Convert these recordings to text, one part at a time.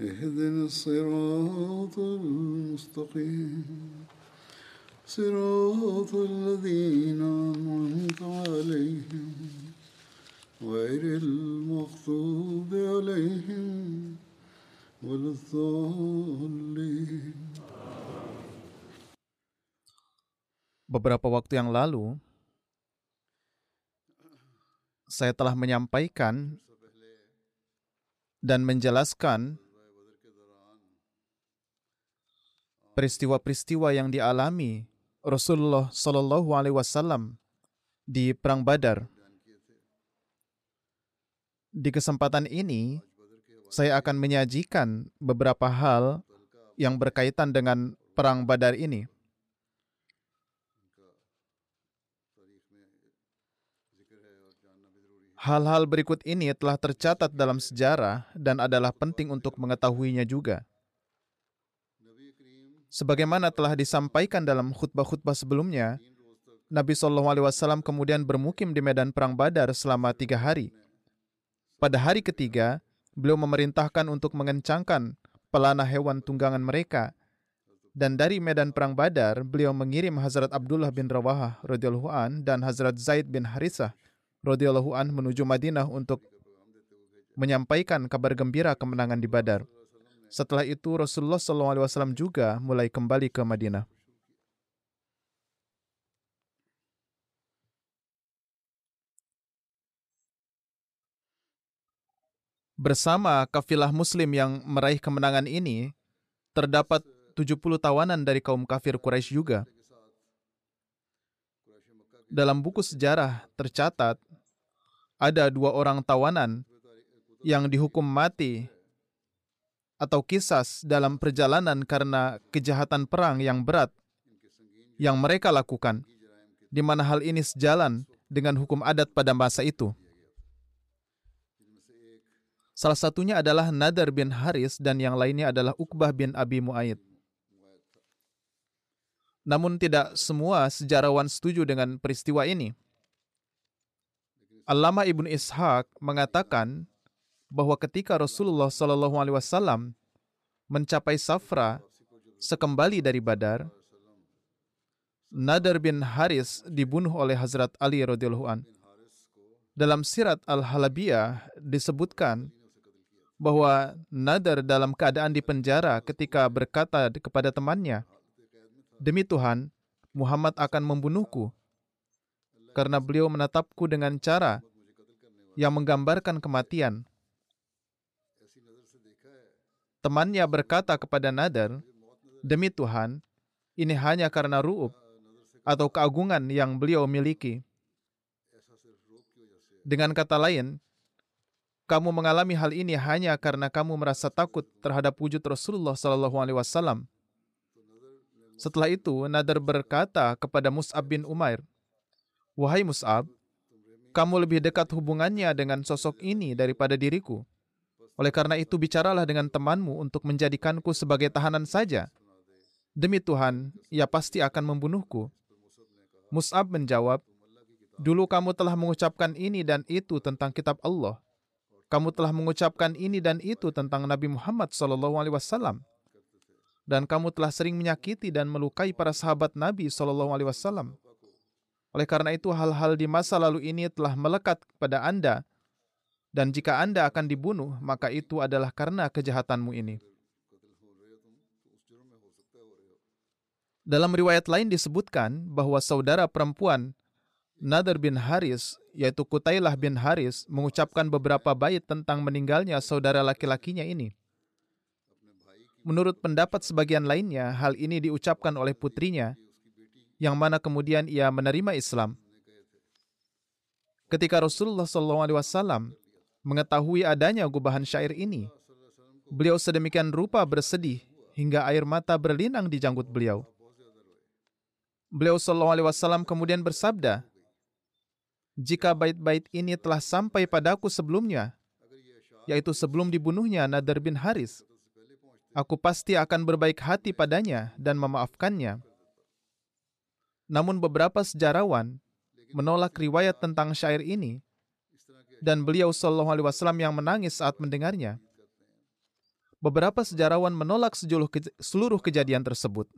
اهدنا الصراط المستقيم صراط الذين أنعمت عليهم غير المغضوب عليهم ولا الضالين Beberapa waktu yang lalu, saya telah menyampaikan dan menjelaskan peristiwa-peristiwa yang dialami Rasulullah Shallallahu Alaihi Wasallam di Perang Badar. Di kesempatan ini, saya akan menyajikan beberapa hal yang berkaitan dengan Perang Badar ini. Hal-hal berikut ini telah tercatat dalam sejarah dan adalah penting untuk mengetahuinya juga. Sebagaimana telah disampaikan dalam khutbah-khutbah sebelumnya, Nabi Shallallahu Alaihi Wasallam kemudian bermukim di medan perang Badar selama tiga hari. Pada hari ketiga, beliau memerintahkan untuk mengencangkan pelana hewan tunggangan mereka. Dan dari medan perang Badar, beliau mengirim Hazrat Abdullah bin Rawahah radhiyallahu an dan Hazrat Zaid bin Harithah radhiyallahu an menuju Madinah untuk menyampaikan kabar gembira kemenangan di Badar. Setelah itu Rasulullah SAW juga mulai kembali ke Madinah. Bersama kafilah muslim yang meraih kemenangan ini, terdapat 70 tawanan dari kaum kafir Quraisy juga. Dalam buku sejarah tercatat, ada dua orang tawanan yang dihukum mati atau kisas dalam perjalanan karena kejahatan perang yang berat yang mereka lakukan, di mana hal ini sejalan dengan hukum adat pada masa itu. Salah satunya adalah Nadar bin Haris dan yang lainnya adalah Uqbah bin Abi Mu'ayyid. Namun tidak semua sejarawan setuju dengan peristiwa ini. Allama Ibnu Ishaq mengatakan bahwa ketika Rasulullah Shallallahu Alaihi Wasallam mencapai Safra sekembali dari Badar, Nadar bin Haris dibunuh oleh Hazrat Ali radhiyallahu an. Dalam Sirat Al-Halabiyah disebutkan bahwa Nadar dalam keadaan di penjara ketika berkata kepada temannya, Demi Tuhan, Muhammad akan membunuhku karena beliau menatapku dengan cara yang menggambarkan kematian. Temannya berkata kepada Nadar, Demi Tuhan, ini hanya karena ru'ub atau keagungan yang beliau miliki. Dengan kata lain, kamu mengalami hal ini hanya karena kamu merasa takut terhadap wujud Rasulullah Sallallahu Alaihi Wasallam. Setelah itu, Nadar berkata kepada Mus'ab bin Umair, Wahai Mus'ab, kamu lebih dekat hubungannya dengan sosok ini daripada diriku. Oleh karena itu, bicaralah dengan temanmu untuk menjadikanku sebagai tahanan saja. Demi Tuhan, ia pasti akan membunuhku. Mus'ab menjawab, Dulu kamu telah mengucapkan ini dan itu tentang kitab Allah kamu telah mengucapkan ini dan itu tentang Nabi Muhammad SAW. Dan kamu telah sering menyakiti dan melukai para sahabat Nabi SAW. Oleh karena itu, hal-hal di masa lalu ini telah melekat pada Anda Dan jika Anda akan dibunuh, maka itu adalah karena kejahatanmu ini. Dalam riwayat lain disebutkan bahwa saudara perempuan Nadar bin Haris, yaitu Kutailah bin Haris, mengucapkan beberapa bait tentang meninggalnya saudara laki-lakinya ini. Menurut pendapat sebagian lainnya, hal ini diucapkan oleh putrinya, yang mana kemudian ia menerima Islam. Ketika Rasulullah SAW mengetahui adanya gubahan syair ini, beliau sedemikian rupa bersedih hingga air mata berlinang di janggut beliau. Beliau SAW kemudian bersabda, jika bait-bait ini telah sampai padaku sebelumnya, yaitu sebelum dibunuhnya Nadar bin Haris, aku pasti akan berbaik hati padanya dan memaafkannya. Namun beberapa sejarawan menolak riwayat tentang syair ini dan beliau Shallallahu Alaihi Wasallam yang menangis saat mendengarnya. Beberapa sejarawan menolak seluruh kejadian tersebut.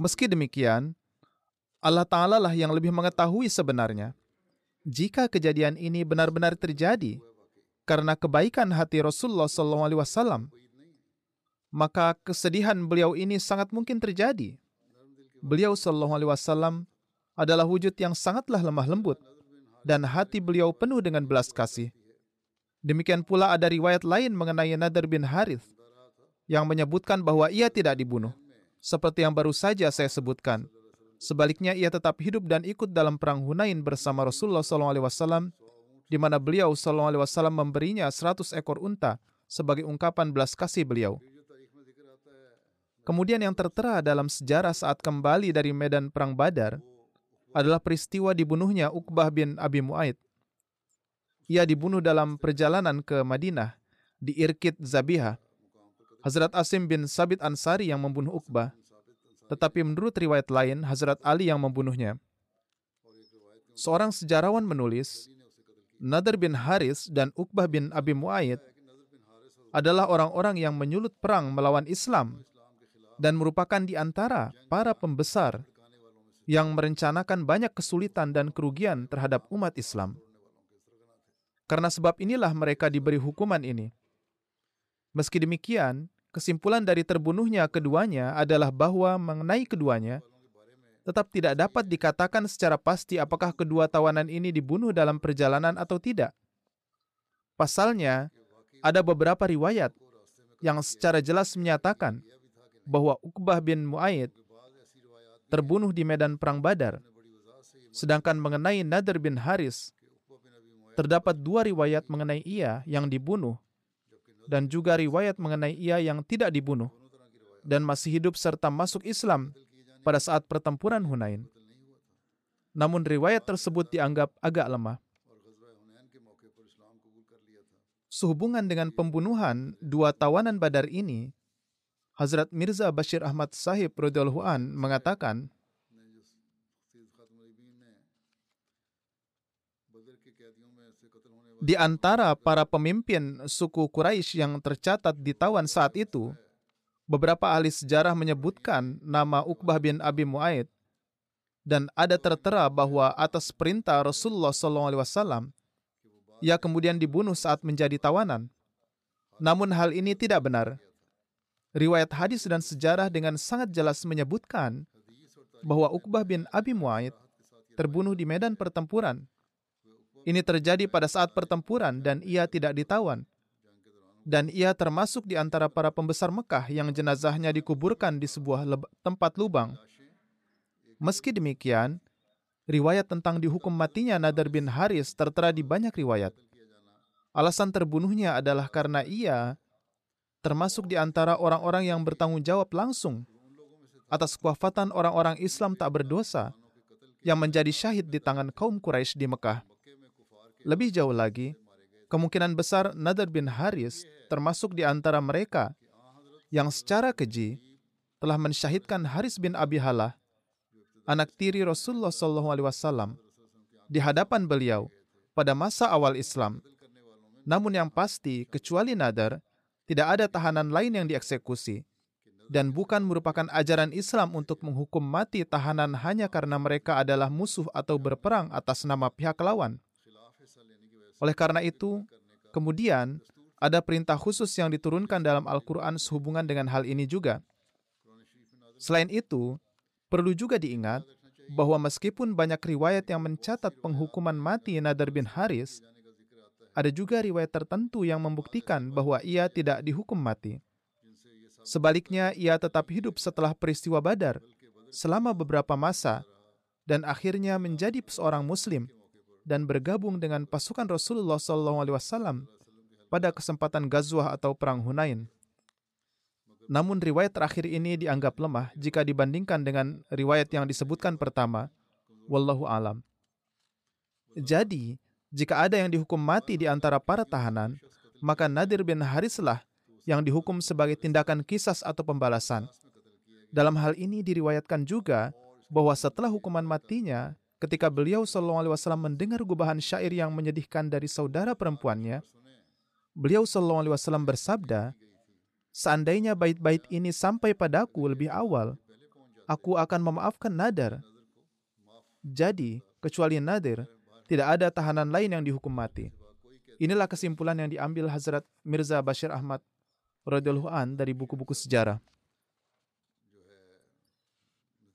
Meski demikian, Allah Ta'ala lah yang lebih mengetahui sebenarnya. Jika kejadian ini benar-benar terjadi karena kebaikan hati Rasulullah SAW, maka kesedihan beliau ini sangat mungkin terjadi beliau Wasallam adalah wujud yang sangatlah lemah lembut dan hati beliau penuh dengan belas kasih. Demikian pula ada riwayat lain mengenai Nadar bin Harith yang menyebutkan bahwa ia tidak dibunuh, seperti yang baru saja saya sebutkan. Sebaliknya ia tetap hidup dan ikut dalam perang Hunain bersama Rasulullah SAW, di mana beliau SAW memberinya 100 ekor unta sebagai ungkapan belas kasih beliau. Kemudian yang tertera dalam sejarah saat kembali dari medan perang Badar adalah peristiwa dibunuhnya Uqbah bin Abi Mu'aid. Ia dibunuh dalam perjalanan ke Madinah di Irkit Zabiha. Hazrat Asim bin Sabit Ansari yang membunuh Uqbah. Tetapi menurut riwayat lain, Hazrat Ali yang membunuhnya. Seorang sejarawan menulis, Nadar bin Haris dan Uqbah bin Abi Mu'aid adalah orang-orang yang menyulut perang melawan Islam dan merupakan di antara para pembesar yang merencanakan banyak kesulitan dan kerugian terhadap umat Islam. Karena sebab inilah mereka diberi hukuman ini. Meski demikian, kesimpulan dari terbunuhnya keduanya adalah bahwa mengenai keduanya, tetap tidak dapat dikatakan secara pasti apakah kedua tawanan ini dibunuh dalam perjalanan atau tidak. Pasalnya, ada beberapa riwayat yang secara jelas menyatakan bahwa Uqbah bin Mu'aid terbunuh di medan perang Badar. Sedangkan mengenai Nadir bin Haris, terdapat dua riwayat mengenai ia yang dibunuh dan juga riwayat mengenai ia yang tidak dibunuh dan masih hidup serta masuk Islam pada saat pertempuran Hunain. Namun riwayat tersebut dianggap agak lemah. Sehubungan dengan pembunuhan dua tawanan Badar ini, Hazrat Mirza Bashir Ahmad Sahib radhiyallahu an mengatakan Di antara para pemimpin suku Quraisy yang tercatat ditawan saat itu, beberapa ahli sejarah menyebutkan nama Uqbah bin Abi Muaid dan ada tertera bahwa atas perintah Rasulullah SAW, ia kemudian dibunuh saat menjadi tawanan. Namun hal ini tidak benar riwayat hadis dan sejarah dengan sangat jelas menyebutkan bahwa Uqbah bin Abi Muaid terbunuh di medan pertempuran. Ini terjadi pada saat pertempuran dan ia tidak ditawan. Dan ia termasuk di antara para pembesar Mekah yang jenazahnya dikuburkan di sebuah tempat lubang. Meski demikian, riwayat tentang dihukum matinya Nadar bin Haris tertera di banyak riwayat. Alasan terbunuhnya adalah karena ia termasuk di antara orang-orang yang bertanggung jawab langsung atas kewafatan orang-orang Islam tak berdosa yang menjadi syahid di tangan kaum Quraisy di Mekah. Lebih jauh lagi, kemungkinan besar Nadar bin Haris termasuk di antara mereka yang secara keji telah mensyahidkan Haris bin Abi Halah, anak tiri Rasulullah SAW, di hadapan beliau pada masa awal Islam. Namun yang pasti, kecuali Nadar, tidak ada tahanan lain yang dieksekusi, dan bukan merupakan ajaran Islam untuk menghukum mati tahanan hanya karena mereka adalah musuh atau berperang atas nama pihak lawan. Oleh karena itu, kemudian ada perintah khusus yang diturunkan dalam Al-Quran sehubungan dengan hal ini juga. Selain itu, perlu juga diingat bahwa meskipun banyak riwayat yang mencatat penghukuman mati Nadar bin Haris, ada juga riwayat tertentu yang membuktikan bahwa ia tidak dihukum mati. Sebaliknya, ia tetap hidup setelah peristiwa Badar selama beberapa masa dan akhirnya menjadi seorang Muslim dan bergabung dengan pasukan Rasulullah SAW pada kesempatan Ghazwah atau Perang Hunain. Namun riwayat terakhir ini dianggap lemah jika dibandingkan dengan riwayat yang disebutkan pertama. Wallahu alam. Jadi, jika ada yang dihukum mati di antara para tahanan, maka Nadir bin Harislah yang dihukum sebagai tindakan kisas atau pembalasan. Dalam hal ini diriwayatkan juga bahwa setelah hukuman matinya, ketika beliau Wasallam mendengar gubahan syair yang menyedihkan dari saudara perempuannya, beliau Wasallam bersabda, Seandainya bait-bait ini sampai padaku lebih awal, aku akan memaafkan Nadar. Jadi, kecuali Nadir, tidak ada tahanan lain yang dihukum mati. Inilah kesimpulan yang diambil Hazrat Mirza Bashir Ahmad radhiyallahu an dari buku-buku sejarah.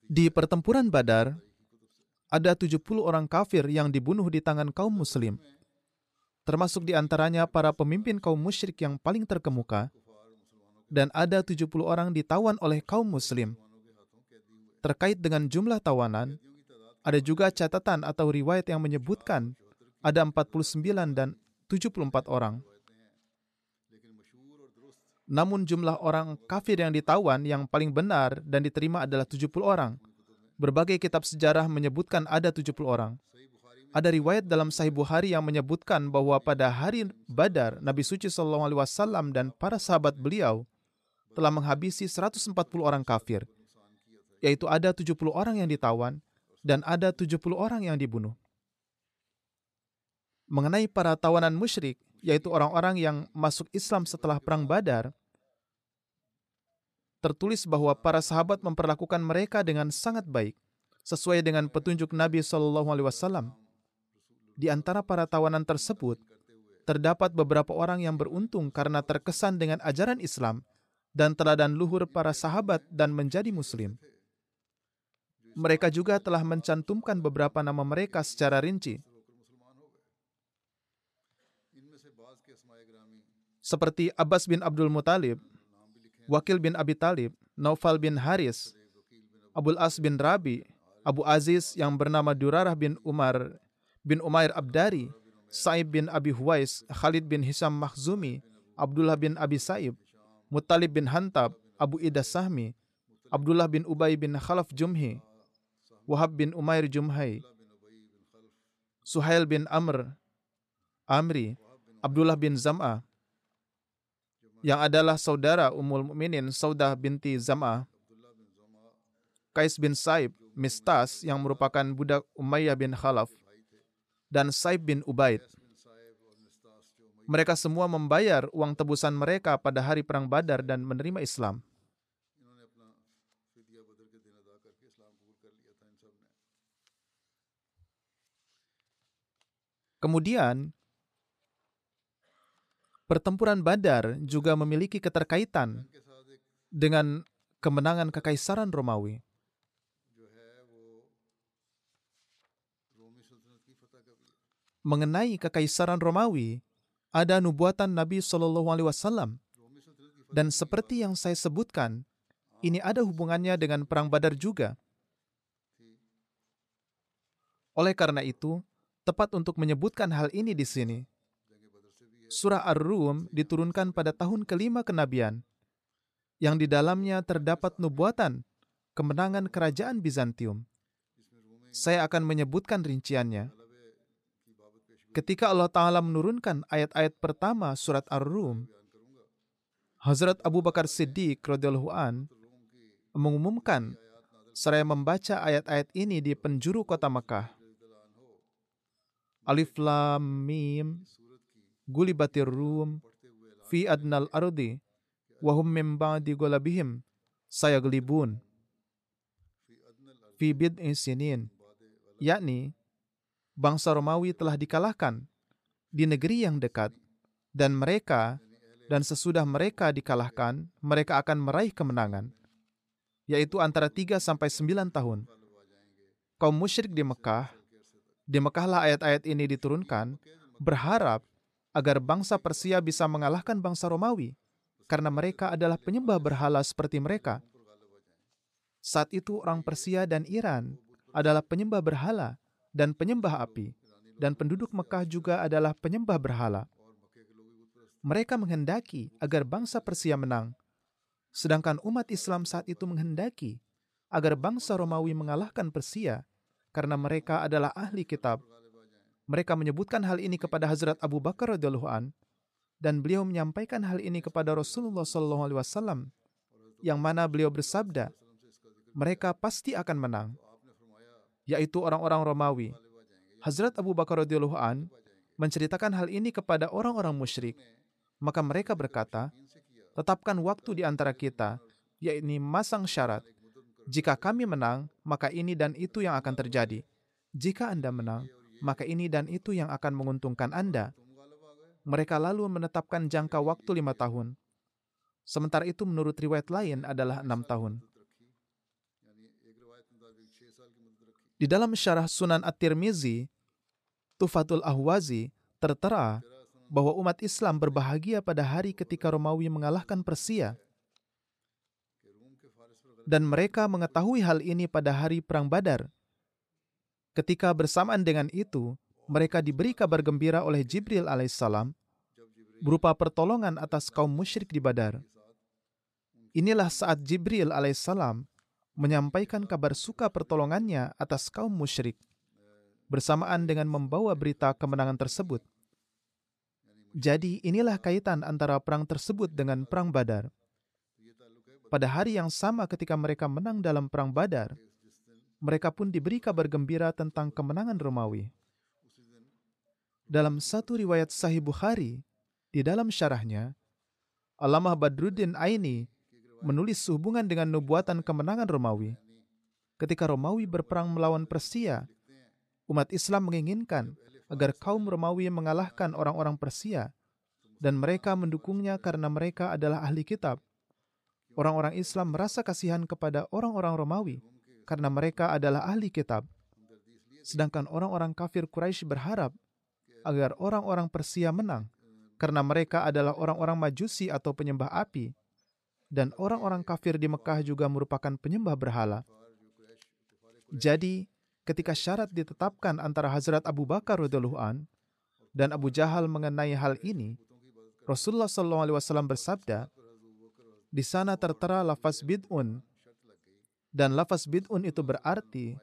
Di pertempuran Badar, ada 70 orang kafir yang dibunuh di tangan kaum muslim. Termasuk di antaranya para pemimpin kaum musyrik yang paling terkemuka, dan ada 70 orang ditawan oleh kaum muslim. Terkait dengan jumlah tawanan, ada juga catatan atau riwayat yang menyebutkan ada 49 dan 74 orang. Namun jumlah orang kafir yang ditawan yang paling benar dan diterima adalah 70 orang. Berbagai kitab sejarah menyebutkan ada 70 orang. Ada riwayat dalam Sahih Bukhari yang menyebutkan bahwa pada hari Badar, Nabi suci SAW dan para sahabat beliau telah menghabisi 140 orang kafir, yaitu ada 70 orang yang ditawan dan ada 70 orang yang dibunuh. Mengenai para tawanan musyrik, yaitu orang-orang yang masuk Islam setelah perang Badar, tertulis bahwa para sahabat memperlakukan mereka dengan sangat baik, sesuai dengan petunjuk Nabi Wasallam. Di antara para tawanan tersebut, terdapat beberapa orang yang beruntung karena terkesan dengan ajaran Islam dan teladan luhur para sahabat dan menjadi muslim. Mereka juga telah mencantumkan beberapa nama mereka secara rinci. Seperti Abbas bin Abdul Muthalib, Wakil bin Abi Talib, Naufal bin Haris, Abul As bin Rabi, Abu Aziz yang bernama Durarah bin Umar bin Umair Abdari, Sa'ib bin Abi Huwais, Khalid bin Hisam Makhzumi, Abdullah bin Abi Sa'ib, Muttalib bin Hantab, Abu Ida Sahmi, Abdullah bin Ubay bin Khalaf Jumhi, Wahab bin Umair Jumhai, Suhail bin Amr, Amri, Abdullah bin Zam'ah, yang adalah saudara Ummul Mukminin Saudah binti Zam'ah, Kais bin Saib, Mistas yang merupakan budak Umayyah bin Khalaf, dan Saib bin Ubaid mereka semua membayar uang tebusan mereka pada hari Perang Badar dan menerima Islam. Kemudian, pertempuran Badar juga memiliki keterkaitan dengan kemenangan Kekaisaran Romawi. Mengenai Kekaisaran Romawi, ada nubuatan Nabi Shallallahu Alaihi Wasallam. Dan seperti yang saya sebutkan, ini ada hubungannya dengan perang Badar juga. Oleh karena itu, tepat untuk menyebutkan hal ini di sini. Surah Ar-Rum diturunkan pada tahun kelima kenabian, yang di dalamnya terdapat nubuatan kemenangan kerajaan Bizantium. Saya akan menyebutkan rinciannya ketika Allah Ta'ala menurunkan ayat-ayat pertama surat Ar-Rum, Hazrat Abu Bakar Siddiq radhiyallahu an mengumumkan seraya membaca ayat-ayat ini di penjuru kota Mekah. Alif Lam Mim. Gulibatir Rum. Fi adnal ardi wahum min ba'di gulabihim sayaglibun. Fi bid'in sinin. Yakni bangsa Romawi telah dikalahkan di negeri yang dekat, dan mereka dan sesudah mereka dikalahkan, mereka akan meraih kemenangan, yaitu antara 3 sampai 9 tahun. Kaum musyrik di Mekah, di Mekahlah ayat-ayat ini diturunkan, berharap agar bangsa Persia bisa mengalahkan bangsa Romawi, karena mereka adalah penyembah berhala seperti mereka. Saat itu orang Persia dan Iran adalah penyembah berhala dan penyembah api, dan penduduk Mekah juga adalah penyembah berhala. Mereka menghendaki agar bangsa Persia menang, sedangkan umat Islam saat itu menghendaki agar bangsa Romawi mengalahkan Persia karena mereka adalah ahli kitab. Mereka menyebutkan hal ini kepada Hazrat Abu Bakar radhiyallahu an dan beliau menyampaikan hal ini kepada Rasulullah sallallahu alaihi wasallam yang mana beliau bersabda, mereka pasti akan menang, yaitu orang-orang Romawi. Hazrat Abu Bakar radhiyallahu an menceritakan hal ini kepada orang-orang musyrik maka mereka berkata, tetapkan waktu di antara kita, yakni masang syarat. Jika kami menang, maka ini dan itu yang akan terjadi. Jika Anda menang, maka ini dan itu yang akan menguntungkan Anda. Mereka lalu menetapkan jangka waktu lima tahun. Sementara itu menurut riwayat lain adalah enam tahun. Di dalam syarah Sunan At-Tirmizi, Tufatul Ahwazi tertera bahwa umat Islam berbahagia pada hari ketika Romawi mengalahkan Persia. Dan mereka mengetahui hal ini pada hari Perang Badar. Ketika bersamaan dengan itu, mereka diberi kabar gembira oleh Jibril alaihissalam berupa pertolongan atas kaum musyrik di Badar. Inilah saat Jibril alaihissalam menyampaikan kabar suka pertolongannya atas kaum musyrik bersamaan dengan membawa berita kemenangan tersebut. Jadi inilah kaitan antara perang tersebut dengan perang Badar. Pada hari yang sama ketika mereka menang dalam perang Badar, mereka pun diberi kabar gembira tentang kemenangan Romawi. Dalam satu riwayat Sahih Bukhari, di dalam syarahnya, Alamah Badruddin Aini menulis sehubungan dengan nubuatan kemenangan Romawi. Ketika Romawi berperang melawan Persia, umat Islam menginginkan agar kaum Romawi mengalahkan orang-orang Persia, dan mereka mendukungnya karena mereka adalah ahli kitab. Orang-orang Islam merasa kasihan kepada orang-orang Romawi karena mereka adalah ahli kitab. Sedangkan orang-orang kafir Quraisy berharap agar orang-orang Persia menang karena mereka adalah orang-orang Majusi atau penyembah api. Dan orang-orang kafir di Mekah juga merupakan penyembah berhala. Jadi, ketika syarat ditetapkan antara Hazrat Abu Bakar radhiyallahu an dan Abu Jahal mengenai hal ini, Rasulullah SAW bersabda, di sana tertera lafaz bid'un, dan lafaz bid'un itu berarti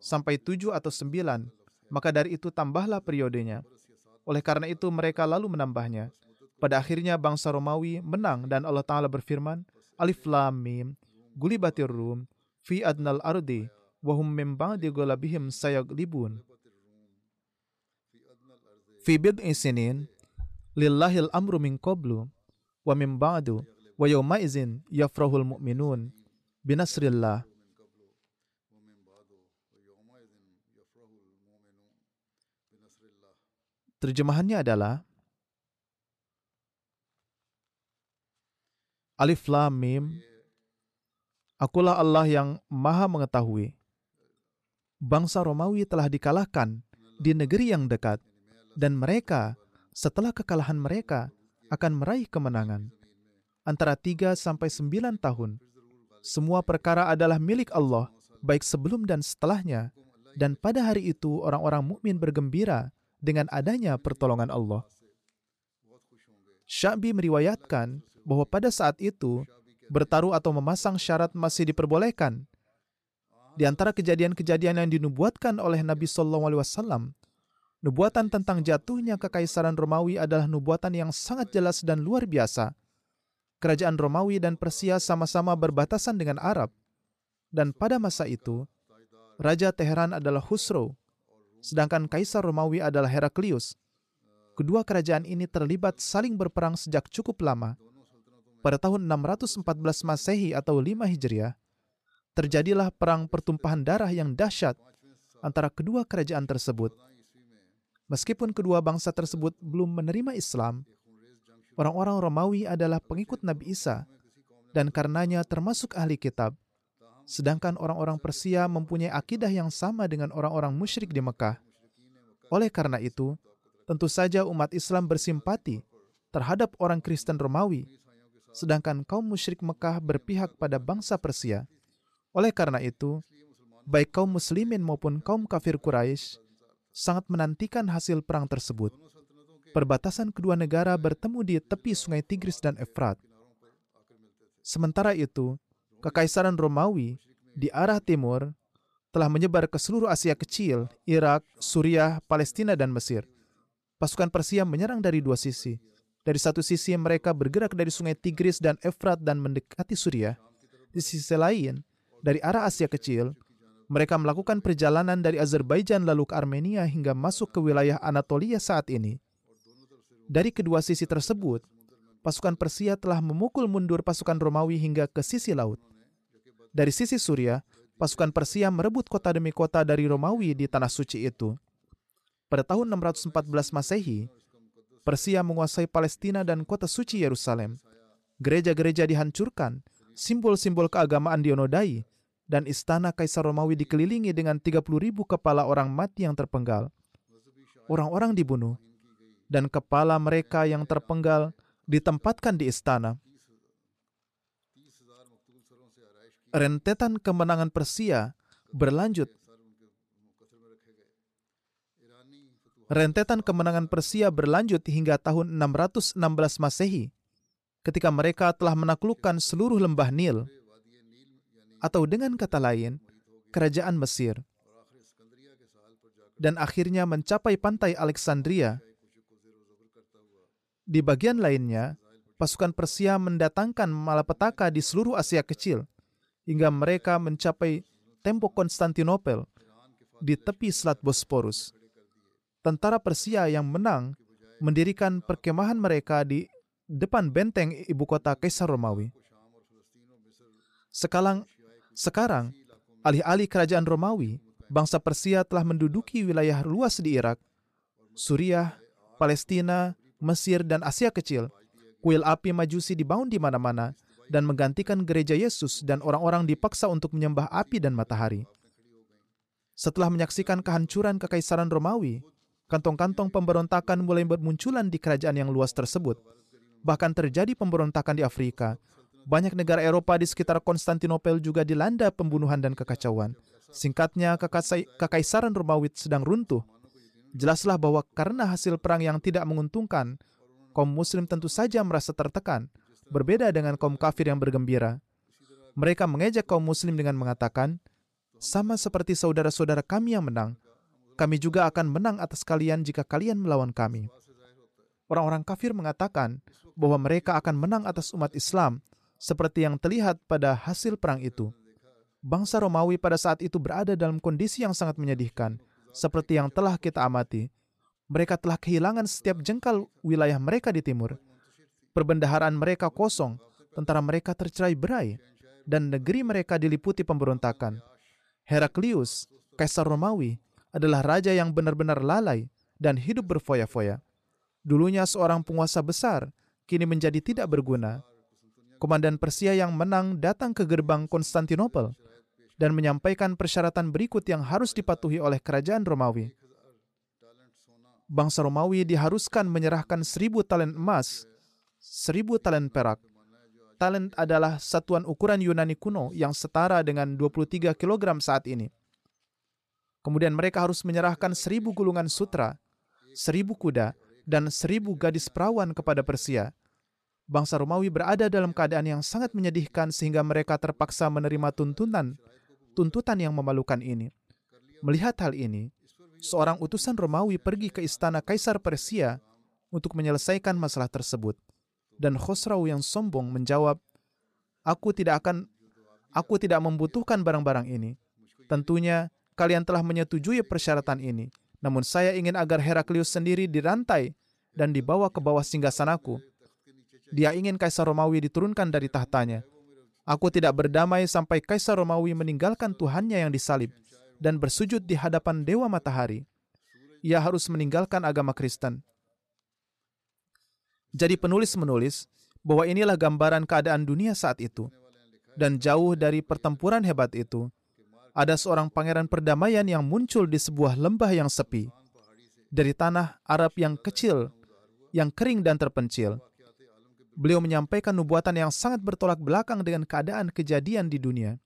sampai tujuh atau sembilan, maka dari itu tambahlah periodenya. Oleh karena itu mereka lalu menambahnya. Pada akhirnya bangsa Romawi menang dan Allah Ta'ala berfirman, Alif Lam Mim, Gulibatir Rum, Fi Adnal Ardi, wahum min ba'di ghalabihim sayaglibun. Fi bid'i sinin lillahil amru min qablu wa min ba'du wa yawma izin yafrahul mu'minun binasrillah. Terjemahannya adalah Alif Lam Mim Akulah Allah yang Maha mengetahui bangsa Romawi telah dikalahkan di negeri yang dekat, dan mereka, setelah kekalahan mereka, akan meraih kemenangan. Antara tiga sampai sembilan tahun, semua perkara adalah milik Allah, baik sebelum dan setelahnya, dan pada hari itu orang-orang mukmin bergembira dengan adanya pertolongan Allah. Syabi meriwayatkan bahwa pada saat itu, bertaruh atau memasang syarat masih diperbolehkan, di antara kejadian-kejadian yang dinubuatkan oleh Nabi Shallallahu Alaihi Wasallam, nubuatan tentang jatuhnya kekaisaran Romawi adalah nubuatan yang sangat jelas dan luar biasa. Kerajaan Romawi dan Persia sama-sama berbatasan dengan Arab, dan pada masa itu, Raja Teheran adalah Husro, sedangkan Kaisar Romawi adalah Heraklius. Kedua kerajaan ini terlibat saling berperang sejak cukup lama. Pada tahun 614 Masehi atau 5 Hijriah, terjadilah perang pertumpahan darah yang dahsyat antara kedua kerajaan tersebut. Meskipun kedua bangsa tersebut belum menerima Islam, orang-orang Romawi adalah pengikut Nabi Isa dan karenanya termasuk ahli kitab. Sedangkan orang-orang Persia mempunyai akidah yang sama dengan orang-orang musyrik di Mekah. Oleh karena itu, tentu saja umat Islam bersimpati terhadap orang Kristen Romawi, sedangkan kaum musyrik Mekah berpihak pada bangsa Persia. Oleh karena itu, baik kaum muslimin maupun kaum kafir Quraisy sangat menantikan hasil perang tersebut. Perbatasan kedua negara bertemu di tepi sungai Tigris dan Efrat. Sementara itu, Kekaisaran Romawi di arah timur telah menyebar ke seluruh Asia Kecil, Irak, Suriah, Palestina, dan Mesir. Pasukan Persia menyerang dari dua sisi. Dari satu sisi mereka bergerak dari sungai Tigris dan Efrat dan mendekati Suriah. Di sisi lain, dari arah Asia Kecil, mereka melakukan perjalanan dari Azerbaijan lalu ke Armenia hingga masuk ke wilayah Anatolia saat ini. Dari kedua sisi tersebut, pasukan Persia telah memukul mundur pasukan Romawi hingga ke sisi laut. Dari sisi Suriah, pasukan Persia merebut kota demi kota dari Romawi di tanah suci itu. Pada tahun 614 Masehi, Persia menguasai Palestina dan kota suci Yerusalem. Gereja-gereja dihancurkan, simbol-simbol keagamaan dinodai, dan istana Kaisar Romawi dikelilingi dengan 30 ribu kepala orang mati yang terpenggal. Orang-orang dibunuh, dan kepala mereka yang terpenggal ditempatkan di istana. Rentetan kemenangan Persia berlanjut. Rentetan kemenangan Persia berlanjut hingga tahun 616 Masehi, ketika mereka telah menaklukkan seluruh lembah Nil atau dengan kata lain, kerajaan Mesir, dan akhirnya mencapai pantai Alexandria. Di bagian lainnya, pasukan Persia mendatangkan malapetaka di seluruh Asia Kecil, hingga mereka mencapai tembok Konstantinopel di tepi Selat Bosporus. Tentara Persia yang menang mendirikan perkemahan mereka di depan benteng ibu kota Kaisar Romawi. Sekalang sekarang, alih-alih kerajaan Romawi, bangsa Persia telah menduduki wilayah luas di Irak, Suriah, Palestina, Mesir, dan Asia Kecil. Kuil api majusi dibangun di mana-mana dan menggantikan gereja Yesus dan orang-orang dipaksa untuk menyembah api dan matahari. Setelah menyaksikan kehancuran kekaisaran Romawi, kantong-kantong pemberontakan mulai bermunculan di kerajaan yang luas tersebut. Bahkan terjadi pemberontakan di Afrika, banyak negara Eropa di sekitar Konstantinopel juga dilanda pembunuhan dan kekacauan. Singkatnya, kekaisaran Romawi sedang runtuh. Jelaslah bahwa karena hasil perang yang tidak menguntungkan, kaum muslim tentu saja merasa tertekan, berbeda dengan kaum kafir yang bergembira. Mereka mengejek kaum muslim dengan mengatakan, sama seperti saudara-saudara kami yang menang, kami juga akan menang atas kalian jika kalian melawan kami. Orang-orang kafir mengatakan bahwa mereka akan menang atas umat Islam seperti yang terlihat pada hasil perang itu. Bangsa Romawi pada saat itu berada dalam kondisi yang sangat menyedihkan, seperti yang telah kita amati. Mereka telah kehilangan setiap jengkal wilayah mereka di timur. Perbendaharaan mereka kosong, tentara mereka tercerai berai, dan negeri mereka diliputi pemberontakan. Heraklius, Kaisar Romawi, adalah raja yang benar-benar lalai dan hidup berfoya-foya. Dulunya seorang penguasa besar, kini menjadi tidak berguna komandan Persia yang menang datang ke gerbang Konstantinopel dan menyampaikan persyaratan berikut yang harus dipatuhi oleh kerajaan Romawi. Bangsa Romawi diharuskan menyerahkan seribu talent emas, seribu talent perak. Talent adalah satuan ukuran Yunani kuno yang setara dengan 23 kg saat ini. Kemudian mereka harus menyerahkan seribu gulungan sutra, seribu kuda, dan seribu gadis perawan kepada Persia bangsa Romawi berada dalam keadaan yang sangat menyedihkan sehingga mereka terpaksa menerima tuntutan tuntutan yang memalukan ini. Melihat hal ini, seorang utusan Romawi pergi ke istana Kaisar Persia untuk menyelesaikan masalah tersebut. Dan Khosrau yang sombong menjawab, "Aku tidak akan aku tidak membutuhkan barang-barang ini. Tentunya kalian telah menyetujui persyaratan ini, namun saya ingin agar Heraklius sendiri dirantai dan dibawa ke bawah singgasanaku dia ingin Kaisar Romawi diturunkan dari tahtanya. Aku tidak berdamai sampai Kaisar Romawi meninggalkan Tuhannya yang disalib dan bersujud di hadapan Dewa Matahari. ia harus meninggalkan agama Kristen. Jadi penulis menulis bahwa inilah gambaran keadaan dunia saat itu. Dan jauh dari pertempuran hebat itu, ada seorang pangeran perdamaian yang muncul di sebuah lembah yang sepi. Dari tanah Arab yang kecil, yang kering dan terpencil. Beliau menyampaikan nubuatan yang sangat bertolak belakang dengan keadaan kejadian di dunia.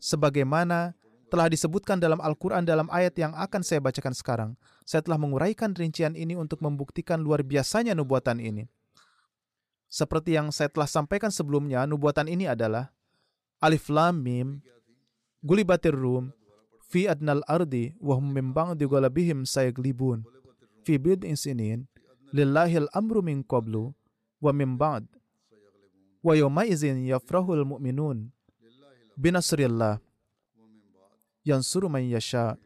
Sebagaimana telah disebutkan dalam Al-Quran dalam ayat yang akan saya bacakan sekarang. Saya telah menguraikan rincian ini untuk membuktikan luar biasanya nubuatan ini. Seperti yang saya telah sampaikan sebelumnya, nubuatan ini adalah Alif Lam Mim, Gulibatir Rum, Fi adnal ardi, wahum membang di galabihim sayaglibun. Fi bid'in sinin, lillahil amru min qablu, ba'd. Wa yawma izin yafrahul mu'minun. Binasrillah. Yansuru man yasha.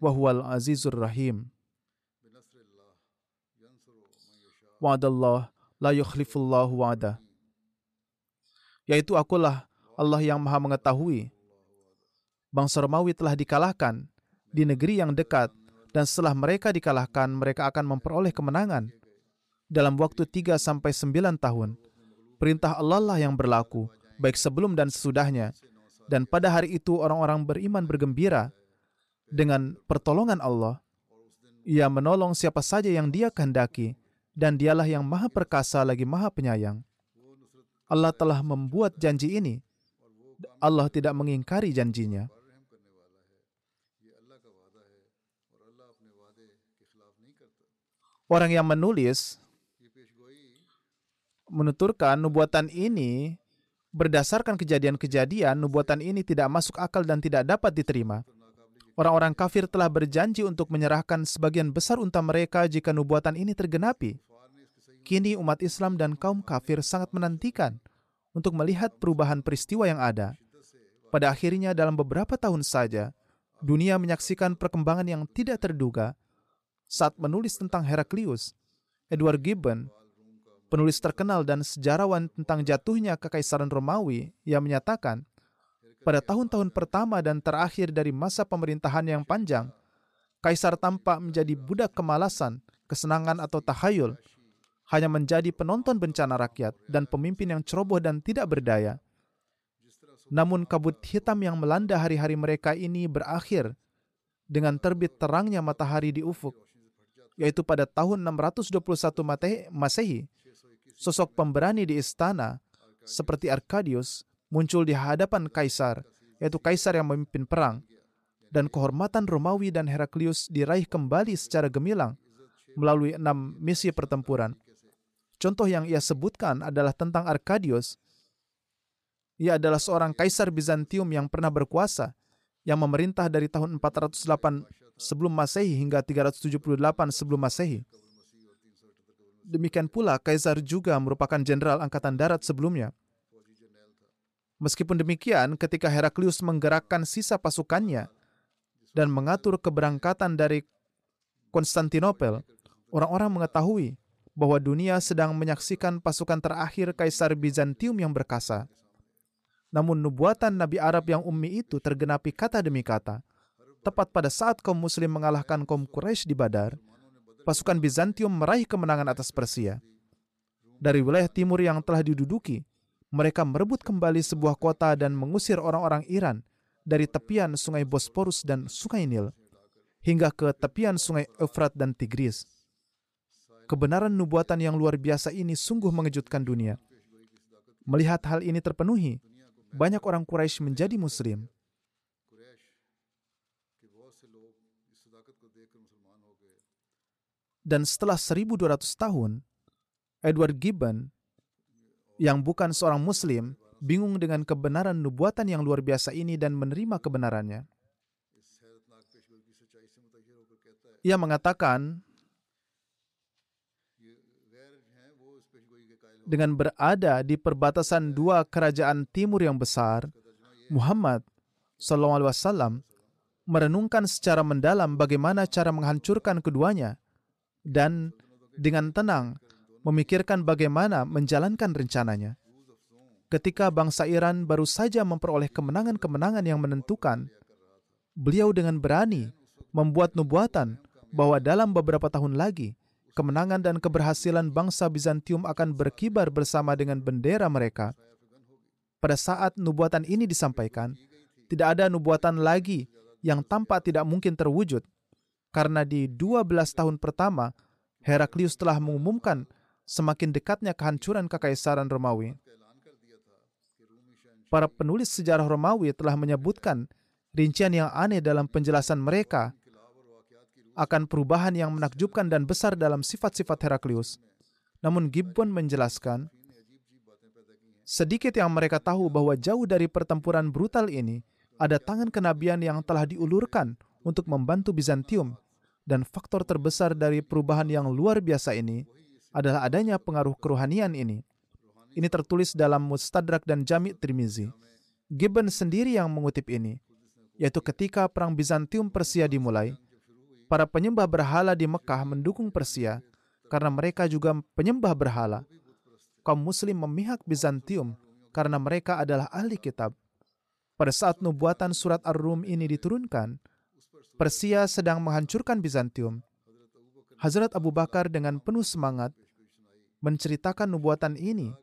Wa huwal azizur rahim. Wa'adallah la yukhlifullahu wa'ada. Yaitu akulah Allah yang maha mengetahui. Bangsa Romawi telah dikalahkan di negeri yang dekat dan setelah mereka dikalahkan mereka akan memperoleh kemenangan dalam waktu 3 sampai 9 tahun. Perintah Allah lah yang berlaku baik sebelum dan sesudahnya. Dan pada hari itu orang-orang beriman bergembira dengan pertolongan Allah. Ia menolong siapa saja yang dia kehendaki dan dialah yang maha perkasa lagi maha penyayang. Allah telah membuat janji ini. Allah tidak mengingkari janjinya. Orang yang menulis menuturkan nubuatan ini berdasarkan kejadian-kejadian, nubuatan ini tidak masuk akal dan tidak dapat diterima. Orang-orang kafir telah berjanji untuk menyerahkan sebagian besar unta mereka jika nubuatan ini tergenapi. Kini umat Islam dan kaum kafir sangat menantikan untuk melihat perubahan peristiwa yang ada. Pada akhirnya dalam beberapa tahun saja, dunia menyaksikan perkembangan yang tidak terduga. Saat menulis tentang Heraklius, Edward Gibbon, penulis terkenal dan sejarawan tentang jatuhnya kekaisaran Romawi, yang menyatakan pada tahun-tahun pertama dan terakhir dari masa pemerintahan yang panjang, kaisar tampak menjadi budak kemalasan, kesenangan atau tahayul, hanya menjadi penonton bencana rakyat dan pemimpin yang ceroboh dan tidak berdaya. Namun kabut hitam yang melanda hari-hari mereka ini berakhir dengan terbit terangnya matahari di ufuk, yaitu pada tahun 621 Masehi. Sosok pemberani di istana seperti Arkadius muncul di hadapan kaisar, yaitu kaisar yang memimpin perang, dan kehormatan Romawi dan Heraklius diraih kembali secara gemilang melalui enam misi pertempuran. Contoh yang ia sebutkan adalah tentang Arkadius. Ia adalah seorang kaisar Bizantium yang pernah berkuasa, yang memerintah dari tahun 408 sebelum Masehi hingga 378 sebelum Masehi. Demikian pula, kaisar juga merupakan jenderal angkatan darat sebelumnya. Meskipun demikian, ketika Heraklius menggerakkan sisa pasukannya dan mengatur keberangkatan dari Konstantinopel, orang-orang mengetahui bahwa dunia sedang menyaksikan pasukan terakhir Kaisar Bizantium yang berkasa. Namun nubuatan Nabi Arab yang ummi itu tergenapi kata demi kata. Tepat pada saat kaum muslim mengalahkan kaum Quraisy di Badar, pasukan Bizantium meraih kemenangan atas Persia. Dari wilayah timur yang telah diduduki, mereka merebut kembali sebuah kota dan mengusir orang-orang Iran dari tepian sungai Bosporus dan sungai Nil hingga ke tepian sungai Efrat dan Tigris. Kebenaran nubuatan yang luar biasa ini sungguh mengejutkan dunia. Melihat hal ini terpenuhi, banyak orang Quraisy menjadi muslim. Dan setelah 1200 tahun, Edward Gibbon yang bukan seorang Muslim bingung dengan kebenaran nubuatan yang luar biasa ini dan menerima kebenarannya. Ia mengatakan, dengan berada di perbatasan dua kerajaan timur yang besar, Muhammad SAW merenungkan secara mendalam bagaimana cara menghancurkan keduanya dan dengan tenang memikirkan bagaimana menjalankan rencananya. Ketika bangsa Iran baru saja memperoleh kemenangan-kemenangan yang menentukan, beliau dengan berani membuat nubuatan bahwa dalam beberapa tahun lagi, kemenangan dan keberhasilan bangsa Bizantium akan berkibar bersama dengan bendera mereka. Pada saat nubuatan ini disampaikan, tidak ada nubuatan lagi yang tampak tidak mungkin terwujud, karena di 12 tahun pertama, Heraklius telah mengumumkan semakin dekatnya kehancuran kekaisaran Romawi. Para penulis sejarah Romawi telah menyebutkan rincian yang aneh dalam penjelasan mereka akan perubahan yang menakjubkan dan besar dalam sifat-sifat Heraklius. Namun Gibbon menjelaskan, sedikit yang mereka tahu bahwa jauh dari pertempuran brutal ini, ada tangan kenabian yang telah diulurkan untuk membantu Bizantium, dan faktor terbesar dari perubahan yang luar biasa ini adalah adanya pengaruh kerohanian ini. Ini tertulis dalam Mustadrak dan Jami' Trimizi. Gibbon sendiri yang mengutip ini, yaitu ketika Perang Bizantium Persia dimulai, para penyembah berhala di Mekah mendukung Persia karena mereka juga penyembah berhala. Kaum muslim memihak Bizantium karena mereka adalah ahli kitab. Pada saat nubuatan surat Ar-Rum ini diturunkan, Persia sedang menghancurkan Bizantium. Hazrat Abu Bakar dengan penuh semangat menceritakan nubuatan ini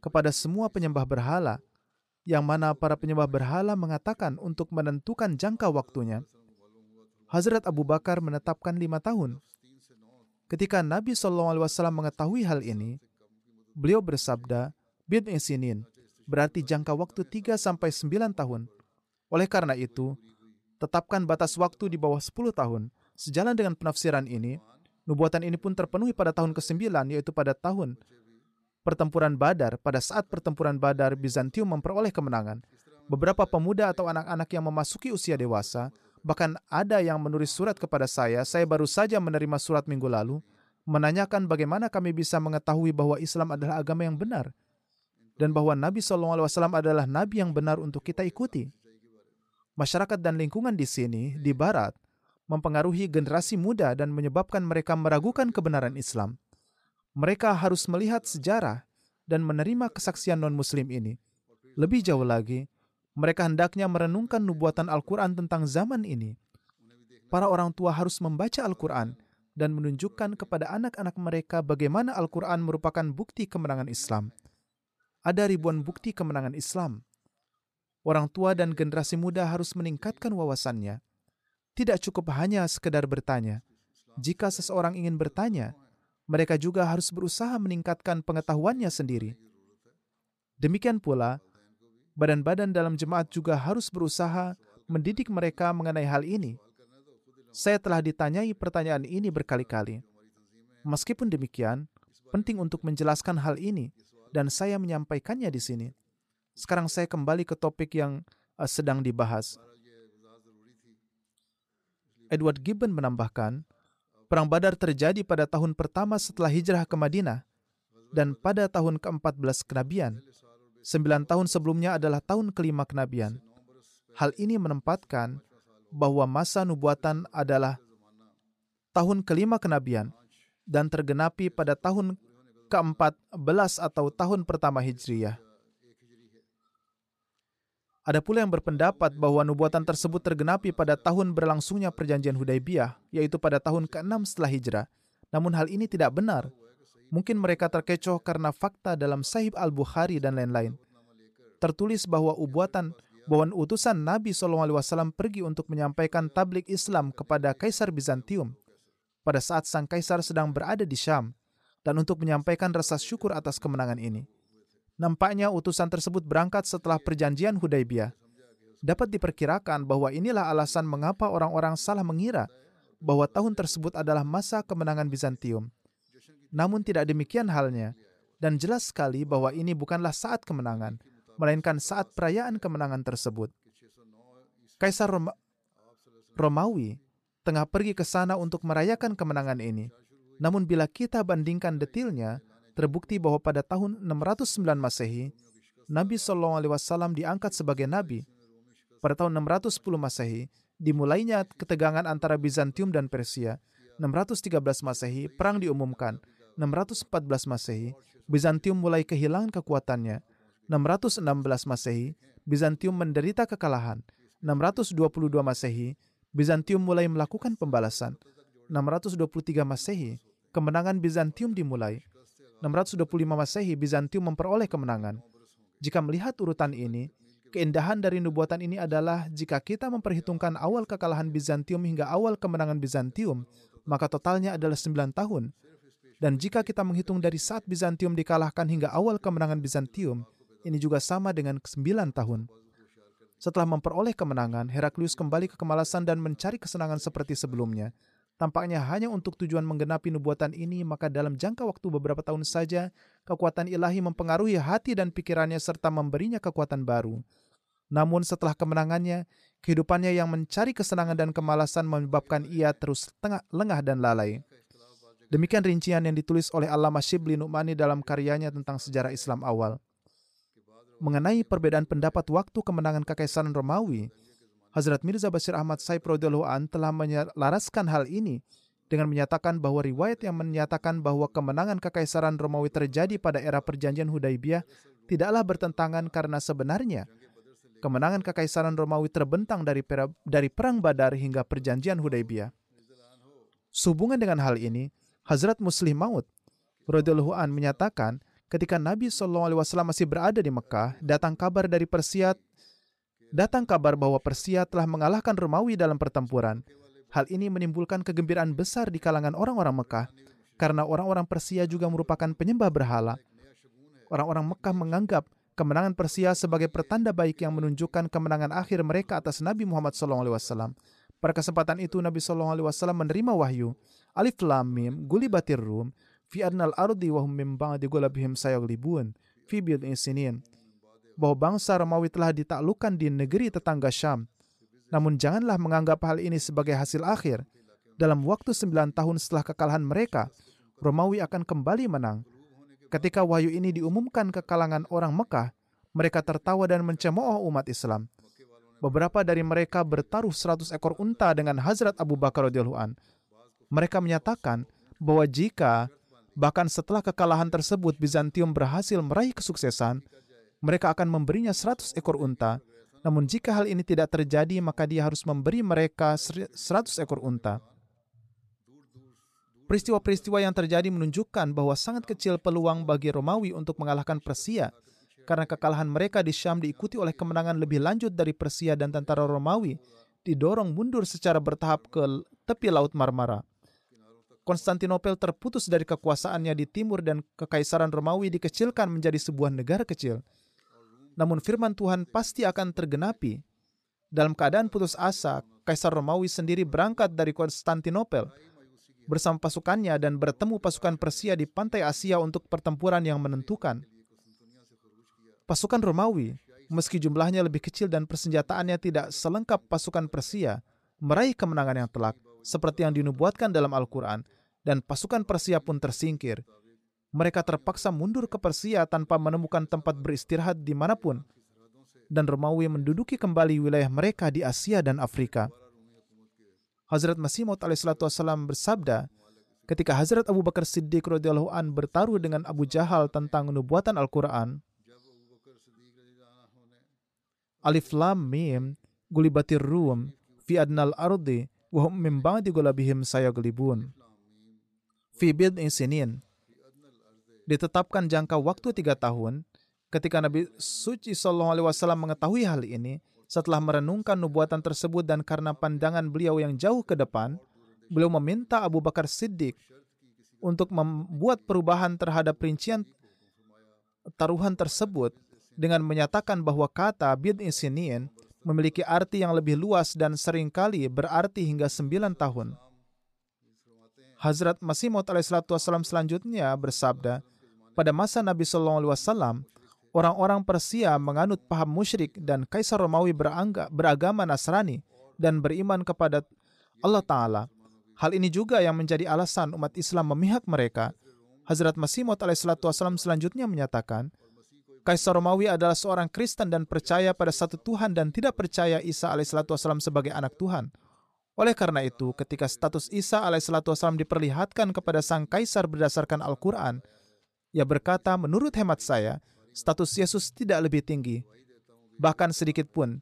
kepada semua penyembah berhala, yang mana para penyembah berhala mengatakan untuk menentukan jangka waktunya. Hazrat Abu Bakar menetapkan lima tahun. Ketika Nabi SAW mengetahui hal ini, beliau bersabda, Bin Isinin, berarti jangka waktu 3 sampai 9 tahun. Oleh karena itu, tetapkan batas waktu di bawah 10 tahun. Sejalan dengan penafsiran ini, nubuatan ini pun terpenuhi pada tahun ke-9, yaitu pada tahun pertempuran Badar, pada saat pertempuran Badar, Bizantium memperoleh kemenangan. Beberapa pemuda atau anak-anak yang memasuki usia dewasa, bahkan ada yang menulis surat kepada saya, saya baru saja menerima surat minggu lalu, menanyakan bagaimana kami bisa mengetahui bahwa Islam adalah agama yang benar, dan bahwa Nabi SAW adalah Nabi yang benar untuk kita ikuti. Masyarakat dan lingkungan di sini, di Barat, mempengaruhi generasi muda dan menyebabkan mereka meragukan kebenaran Islam mereka harus melihat sejarah dan menerima kesaksian non-Muslim ini. Lebih jauh lagi, mereka hendaknya merenungkan nubuatan Al-Quran tentang zaman ini. Para orang tua harus membaca Al-Quran dan menunjukkan kepada anak-anak mereka bagaimana Al-Quran merupakan bukti kemenangan Islam. Ada ribuan bukti kemenangan Islam. Orang tua dan generasi muda harus meningkatkan wawasannya. Tidak cukup hanya sekedar bertanya. Jika seseorang ingin bertanya, mereka juga harus berusaha meningkatkan pengetahuannya sendiri. Demikian pula, badan-badan dalam jemaat juga harus berusaha mendidik mereka mengenai hal ini. Saya telah ditanyai pertanyaan ini berkali-kali. Meskipun demikian, penting untuk menjelaskan hal ini, dan saya menyampaikannya di sini. Sekarang saya kembali ke topik yang uh, sedang dibahas. Edward Gibbon menambahkan, Perang Badar terjadi pada tahun pertama setelah hijrah ke Madinah dan pada tahun ke-14 kenabian. Sembilan tahun sebelumnya adalah tahun kelima kenabian. Hal ini menempatkan bahwa masa nubuatan adalah tahun kelima kenabian dan tergenapi pada tahun ke-14 atau tahun pertama Hijriyah. Ada pula yang berpendapat bahwa nubuatan tersebut tergenapi pada tahun berlangsungnya perjanjian Hudaibiyah, yaitu pada tahun ke-6 setelah hijrah. Namun hal ini tidak benar. Mungkin mereka terkecoh karena fakta dalam Sahih Al-Bukhari dan lain-lain. Tertulis bahwa ubuatan bahwa utusan Nabi SAW pergi untuk menyampaikan tablik Islam kepada Kaisar Bizantium pada saat sang kaisar sedang berada di Syam dan untuk menyampaikan rasa syukur atas kemenangan ini. Nampaknya utusan tersebut berangkat setelah perjanjian Hudaibiyah. Dapat diperkirakan bahwa inilah alasan mengapa orang-orang salah mengira bahwa tahun tersebut adalah masa kemenangan Bizantium. Namun tidak demikian halnya, dan jelas sekali bahwa ini bukanlah saat kemenangan, melainkan saat perayaan kemenangan tersebut. Kaisar Roma Romawi tengah pergi ke sana untuk merayakan kemenangan ini. Namun bila kita bandingkan detilnya, terbukti bahwa pada tahun 609 Masehi, Nabi SAW diangkat sebagai Nabi. Pada tahun 610 Masehi, dimulainya ketegangan antara Bizantium dan Persia. 613 Masehi, perang diumumkan. 614 Masehi, Bizantium mulai kehilangan kekuatannya. 616 Masehi, Bizantium menderita kekalahan. 622 Masehi, Bizantium mulai melakukan pembalasan. 623 Masehi, kemenangan Bizantium dimulai. 625 Masehi, Bizantium memperoleh kemenangan. Jika melihat urutan ini, keindahan dari nubuatan ini adalah jika kita memperhitungkan awal kekalahan Bizantium hingga awal kemenangan Bizantium, maka totalnya adalah 9 tahun. Dan jika kita menghitung dari saat Bizantium dikalahkan hingga awal kemenangan Bizantium, ini juga sama dengan 9 tahun. Setelah memperoleh kemenangan, Heraklius kembali ke kemalasan dan mencari kesenangan seperti sebelumnya. Tampaknya hanya untuk tujuan menggenapi nubuatan ini, maka dalam jangka waktu beberapa tahun saja, kekuatan ilahi mempengaruhi hati dan pikirannya serta memberinya kekuatan baru. Namun setelah kemenangannya, kehidupannya yang mencari kesenangan dan kemalasan menyebabkan ia terus tengah, lengah dan lalai. Demikian rincian yang ditulis oleh Allama Shibli Nu'mani dalam karyanya tentang sejarah Islam awal. Mengenai perbedaan pendapat waktu kemenangan Kekaisaran Romawi, Hazrat Mirza Bashir Ahmad Saib an telah menyelaraskan hal ini dengan menyatakan bahwa riwayat yang menyatakan bahwa kemenangan Kekaisaran Romawi terjadi pada era perjanjian Hudaibiyah tidaklah bertentangan karena sebenarnya kemenangan Kekaisaran Romawi terbentang dari, pera, dari Perang Badar hingga perjanjian Hudaibiyah. Sehubungan dengan hal ini, Hazrat Muslim Maud radhiyallahu an menyatakan ketika Nabi SAW masih berada di Mekah, datang kabar dari Persia Datang kabar bahwa Persia telah mengalahkan Romawi dalam pertempuran. Hal ini menimbulkan kegembiraan besar di kalangan orang-orang Mekah, karena orang-orang Persia juga merupakan penyembah berhala. Orang-orang Mekah menganggap kemenangan Persia sebagai pertanda baik yang menunjukkan kemenangan akhir mereka atas Nabi Muhammad SAW. Pada kesempatan itu Nabi SAW menerima wahyu. Alif Lam Mim, Gulibatir Rum, fi adnal ardi wa hum min ba'di gulabihim sayaglibun, fi bid'in sinin bahwa bangsa Romawi telah ditaklukkan di negeri tetangga Syam. Namun janganlah menganggap hal ini sebagai hasil akhir. Dalam waktu sembilan tahun setelah kekalahan mereka, Romawi akan kembali menang. Ketika wahyu ini diumumkan ke kalangan orang Mekah, mereka tertawa dan mencemooh umat Islam. Beberapa dari mereka bertaruh seratus ekor unta dengan Hazrat Abu Bakar radhiyallahu an. Mereka menyatakan bahwa jika bahkan setelah kekalahan tersebut Bizantium berhasil meraih kesuksesan, mereka akan memberinya 100 ekor unta. Namun jika hal ini tidak terjadi, maka dia harus memberi mereka 100 ekor unta. Peristiwa-peristiwa yang terjadi menunjukkan bahwa sangat kecil peluang bagi Romawi untuk mengalahkan Persia, karena kekalahan mereka di Syam diikuti oleh kemenangan lebih lanjut dari Persia dan tentara Romawi didorong mundur secara bertahap ke tepi Laut Marmara. Konstantinopel terputus dari kekuasaannya di timur dan kekaisaran Romawi dikecilkan menjadi sebuah negara kecil namun firman Tuhan pasti akan tergenapi. Dalam keadaan putus asa, Kaisar Romawi sendiri berangkat dari Konstantinopel bersama pasukannya dan bertemu pasukan Persia di pantai Asia untuk pertempuran yang menentukan. Pasukan Romawi, meski jumlahnya lebih kecil dan persenjataannya tidak selengkap pasukan Persia, meraih kemenangan yang telak, seperti yang dinubuatkan dalam Al-Quran, dan pasukan Persia pun tersingkir mereka terpaksa mundur ke Persia tanpa menemukan tempat beristirahat di mana pun. Dan Romawi menduduki kembali wilayah mereka di Asia dan Afrika. Hazrat Masih Maud alaihissalam bersabda, ketika Hazrat Abu Bakar Siddiq radhiyallahu an bertaruh dengan Abu Jahal tentang nubuatan Al-Quran, Alif Lam Mim, Gulibatir Rum, Fi Adnal Ardi, Wahum Min Ba'di Gulabihim Sayaglibun. Fi Bid'in Sinin, ditetapkan jangka waktu tiga tahun. Ketika Nabi Suci Sallallahu Alaihi Wasallam mengetahui hal ini, setelah merenungkan nubuatan tersebut dan karena pandangan beliau yang jauh ke depan, beliau meminta Abu Bakar Siddiq untuk membuat perubahan terhadap rincian taruhan tersebut dengan menyatakan bahwa kata bid'in sinin memiliki arti yang lebih luas dan sering kali berarti hingga sembilan tahun. Hazrat Masih Maud selanjutnya bersabda, pada masa Nabi Shallallahu Alaihi Wasallam, orang-orang Persia menganut paham musyrik dan Kaisar Romawi berangga, beragama Nasrani dan beriman kepada Allah Ta'ala. Hal ini juga yang menjadi alasan umat Islam memihak mereka. Hazrat Masih Maud Wasallam selanjutnya menyatakan, Kaisar Romawi adalah seorang Kristen dan percaya pada satu Tuhan dan tidak percaya Isa Wasallam sebagai anak Tuhan. Oleh karena itu, ketika status Isa Wasallam diperlihatkan kepada sang kaisar berdasarkan Al-Quran, ia berkata, menurut hemat saya, status Yesus tidak lebih tinggi, bahkan sedikit pun,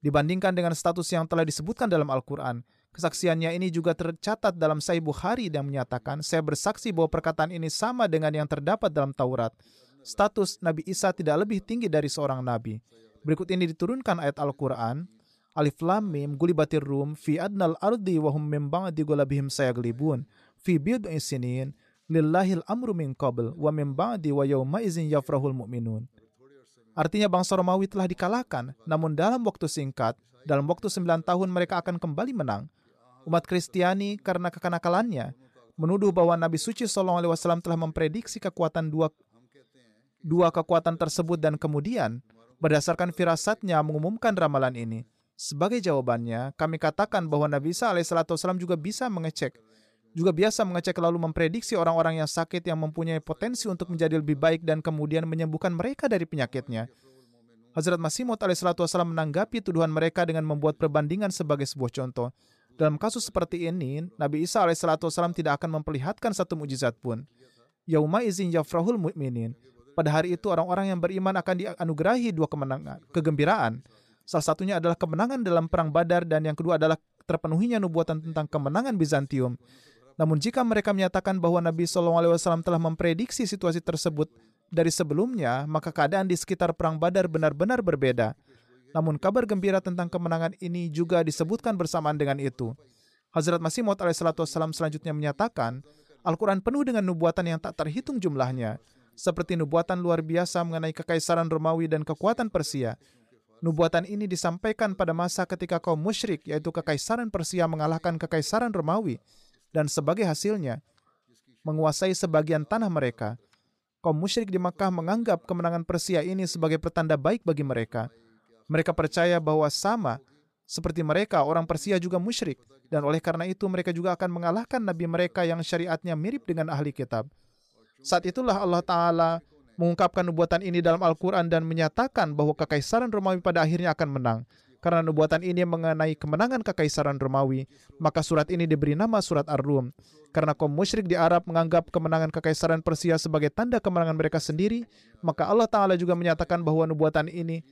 dibandingkan dengan status yang telah disebutkan dalam Al-Quran. Kesaksiannya ini juga tercatat dalam Sahih Bukhari yang menyatakan, saya bersaksi bahwa perkataan ini sama dengan yang terdapat dalam Taurat. Status Nabi Isa tidak lebih tinggi dari seorang nabi. Berikut ini diturunkan ayat Al-Quran. Alif Lam Mim gulibatir rum fi adnal ardi wa hum min ba'di sayaglibun fi bid'i sinin lillahil amru min qabl wa min ba'di wa yawma izin yafrahul mu'minun. Artinya bangsa Romawi telah dikalahkan, namun dalam waktu singkat, dalam waktu sembilan tahun mereka akan kembali menang. Umat Kristiani karena kekenakalannya menuduh bahwa Nabi suci SAW telah memprediksi kekuatan dua dua kekuatan tersebut dan kemudian berdasarkan firasatnya mengumumkan ramalan ini. Sebagai jawabannya, kami katakan bahwa Nabi Isa alaihissalam juga bisa mengecek, juga biasa mengecek lalu memprediksi orang-orang yang sakit yang mempunyai potensi untuk menjadi lebih baik dan kemudian menyembuhkan mereka dari penyakitnya. Hazrat Masih Maud alaihissalam menanggapi tuduhan mereka dengan membuat perbandingan sebagai sebuah contoh. Dalam kasus seperti ini, Nabi Isa alaihissalam tidak akan memperlihatkan satu mujizat pun. Yauma izin yafrahul mu'minin. Pada hari itu orang-orang yang beriman akan dianugerahi dua kemenangan, kegembiraan. Salah satunya adalah kemenangan dalam perang Badar dan yang kedua adalah terpenuhinya nubuatan tentang kemenangan Bizantium. Namun jika mereka menyatakan bahwa Nabi SAW telah memprediksi situasi tersebut dari sebelumnya, maka keadaan di sekitar perang Badar benar-benar berbeda. Namun kabar gembira tentang kemenangan ini juga disebutkan bersamaan dengan itu. Hazrat Masih Maud alaihissalam selanjutnya menyatakan, Al-Quran penuh dengan nubuatan yang tak terhitung jumlahnya, seperti nubuatan luar biasa mengenai kekaisaran Romawi dan kekuatan Persia, Nubuatan ini disampaikan pada masa ketika kaum musyrik, yaitu kekaisaran Persia mengalahkan kekaisaran Romawi, dan sebagai hasilnya, menguasai sebagian tanah mereka. Kaum musyrik di Makkah menganggap kemenangan Persia ini sebagai pertanda baik bagi mereka. Mereka percaya bahwa sama seperti mereka, orang Persia juga musyrik, dan oleh karena itu mereka juga akan mengalahkan nabi mereka yang syariatnya mirip dengan ahli kitab. Saat itulah Allah Ta'ala mengungkapkan nubuatan ini dalam Al-Quran dan menyatakan bahwa kekaisaran Romawi pada akhirnya akan menang. Karena nubuatan ini mengenai kemenangan kekaisaran Romawi, maka surat ini diberi nama surat Ar-Rum. Karena kaum musyrik di Arab menganggap kemenangan kekaisaran Persia sebagai tanda kemenangan mereka sendiri, maka Allah Ta'ala juga menyatakan bahwa nubuatan ini,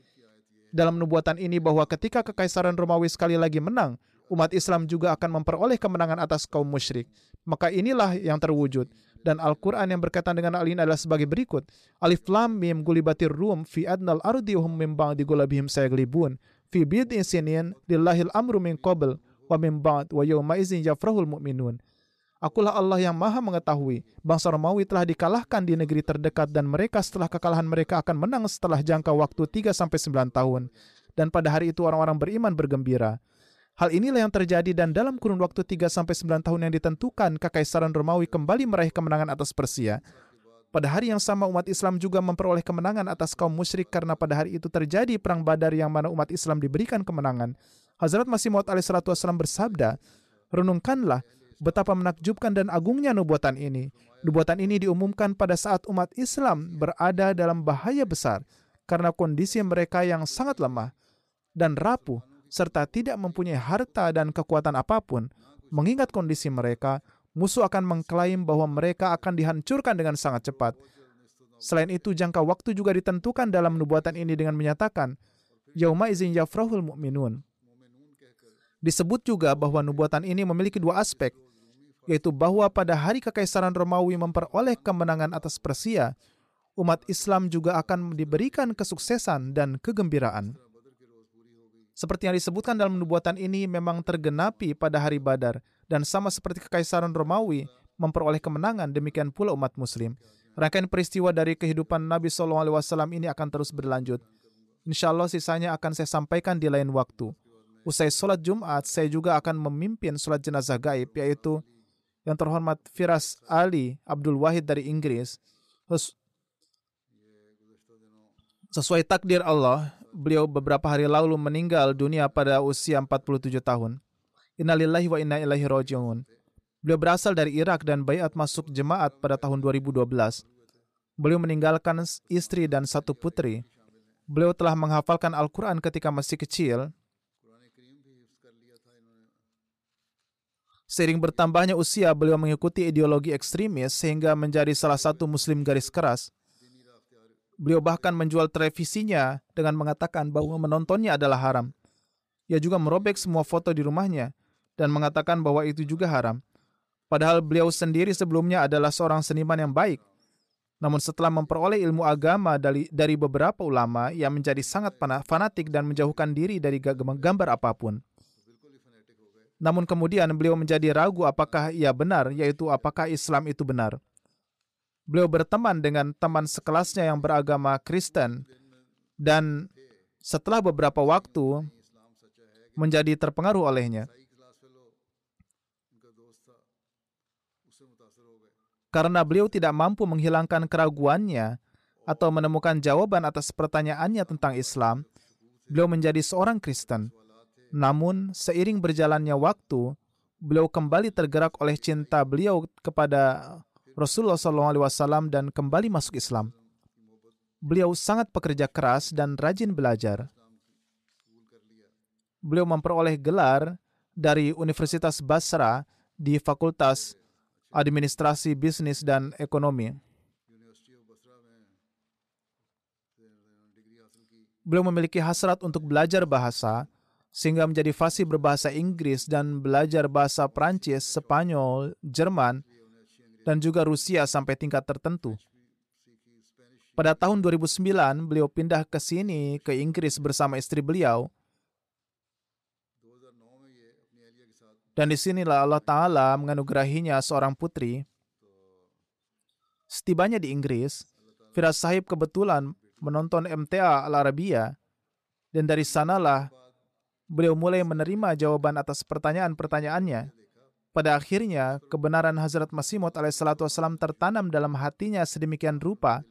dalam nubuatan ini bahwa ketika kekaisaran Romawi sekali lagi menang, umat Islam juga akan memperoleh kemenangan atas kaum musyrik. Maka inilah yang terwujud dan Al-Quran yang berkaitan dengan hal ini adalah sebagai berikut. Alif lam mim gulibatir rum fi adnal ardi hum min ba'di gulabihim sayaglibun fi bid'in sinin lillahil amru min qabl wa min ba'd wa yawma izin yafrahul mu'minun. Akulah Allah yang maha mengetahui. Bangsa Romawi telah dikalahkan di negeri terdekat dan mereka setelah kekalahan mereka akan menang setelah jangka waktu 3 sampai 9 tahun. Dan pada hari itu orang-orang beriman bergembira. Hal inilah yang terjadi dan dalam kurun waktu 3 sampai 9 tahun yang ditentukan, Kekaisaran Romawi kembali meraih kemenangan atas Persia. Pada hari yang sama umat Islam juga memperoleh kemenangan atas kaum musyrik karena pada hari itu terjadi perang Badar yang mana umat Islam diberikan kemenangan. Hazrat Masih Maud alaihissalam bersabda, renungkanlah betapa menakjubkan dan agungnya nubuatan ini. Nubuatan ini diumumkan pada saat umat Islam berada dalam bahaya besar karena kondisi mereka yang sangat lemah dan rapuh serta tidak mempunyai harta dan kekuatan apa pun, mengingat kondisi mereka, musuh akan mengklaim bahwa mereka akan dihancurkan dengan sangat cepat. Selain itu, jangka waktu juga ditentukan dalam nubuatan ini dengan menyatakan, Yauma izin yafrahul mu'minun. Disebut juga bahwa nubuatan ini memiliki dua aspek, yaitu bahwa pada hari kekaisaran Romawi memperoleh kemenangan atas Persia, umat Islam juga akan diberikan kesuksesan dan kegembiraan. Seperti yang disebutkan dalam nubuatan ini memang tergenapi pada hari Badar dan sama seperti kekaisaran Romawi memperoleh kemenangan demikian pula umat muslim. Rangkaian peristiwa dari kehidupan Nabi SAW ini akan terus berlanjut. Insya Allah sisanya akan saya sampaikan di lain waktu. Usai sholat Jumat, saya juga akan memimpin sholat jenazah gaib, yaitu yang terhormat Firas Ali Abdul Wahid dari Inggris. Sesuai takdir Allah, beliau beberapa hari lalu meninggal dunia pada usia 47 tahun. Innalillahi wa inna ilaihi raji'un. Beliau berasal dari Irak dan bayat masuk jemaat pada tahun 2012. Beliau meninggalkan istri dan satu putri. Beliau telah menghafalkan Al-Quran ketika masih kecil. Seiring bertambahnya usia, beliau mengikuti ideologi ekstremis sehingga menjadi salah satu muslim garis keras. Beliau bahkan menjual televisinya dengan mengatakan bahwa menontonnya adalah haram. Ia juga merobek semua foto di rumahnya. Dan mengatakan bahwa itu juga haram. Padahal beliau sendiri sebelumnya adalah seorang seniman yang baik. Namun setelah memperoleh ilmu agama dari, dari beberapa ulama yang menjadi sangat fanatik dan menjauhkan diri dari gambar apa pun. Namun kemudian beliau menjadi ragu apakah ia benar, yaitu apakah Islam itu benar. Beliau berteman dengan teman sekelasnya yang beragama Kristen dan setelah beberapa waktu menjadi terpengaruh olehnya. Karena beliau tidak mampu menghilangkan keraguannya atau menemukan jawaban atas pertanyaannya tentang Islam, beliau menjadi seorang Kristen. Namun, seiring berjalannya waktu, beliau kembali tergerak oleh cinta beliau kepada Rasulullah SAW dan kembali masuk Islam. Beliau sangat pekerja keras dan rajin belajar. Beliau memperoleh gelar dari Universitas Basra di Fakultas administrasi bisnis dan ekonomi. Beliau memiliki hasrat untuk belajar bahasa, sehingga menjadi fasih berbahasa Inggris dan belajar bahasa Prancis, Spanyol, Jerman, dan juga Rusia sampai tingkat tertentu. Pada tahun 2009, beliau pindah ke sini, ke Inggris bersama istri beliau, Dan di sinilah Allah Ta'ala menganugerahinya seorang putri. Setibanya di Inggris, Firas Sahib kebetulan menonton MTA Al-Arabia, dan dari sanalah beliau mulai menerima jawaban atas pertanyaan-pertanyaannya. Pada akhirnya, kebenaran Hazrat Masih Maud alaihissalam tertanam dalam hatinya sedemikian rupa,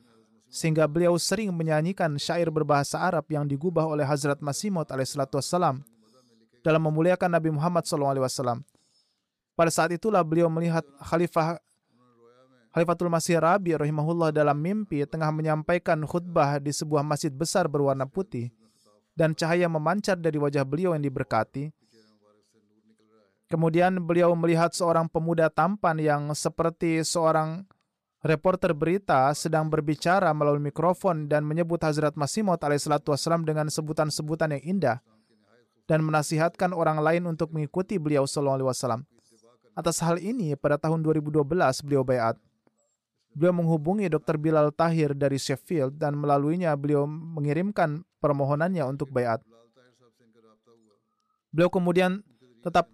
sehingga beliau sering menyanyikan syair berbahasa Arab yang digubah oleh Hazrat Masih Maud alaihissalam dalam memuliakan Nabi Muhammad SAW. Pada saat itulah beliau melihat Khalifah Khalifatul Masih Rabi rahimahullah dalam mimpi tengah menyampaikan khutbah di sebuah masjid besar berwarna putih dan cahaya memancar dari wajah beliau yang diberkati. Kemudian beliau melihat seorang pemuda tampan yang seperti seorang reporter berita sedang berbicara melalui mikrofon dan menyebut Hazrat Masih Maud alaihissalam dengan sebutan-sebutan yang indah dan menasihatkan orang lain untuk mengikuti beliau sallallahu alaihi wasallam. Atas hal ini, pada tahun 2012 beliau bayat. Beliau menghubungi Dr. Bilal Tahir dari Sheffield dan melaluinya beliau mengirimkan permohonannya untuk bayat. Beliau kemudian tetap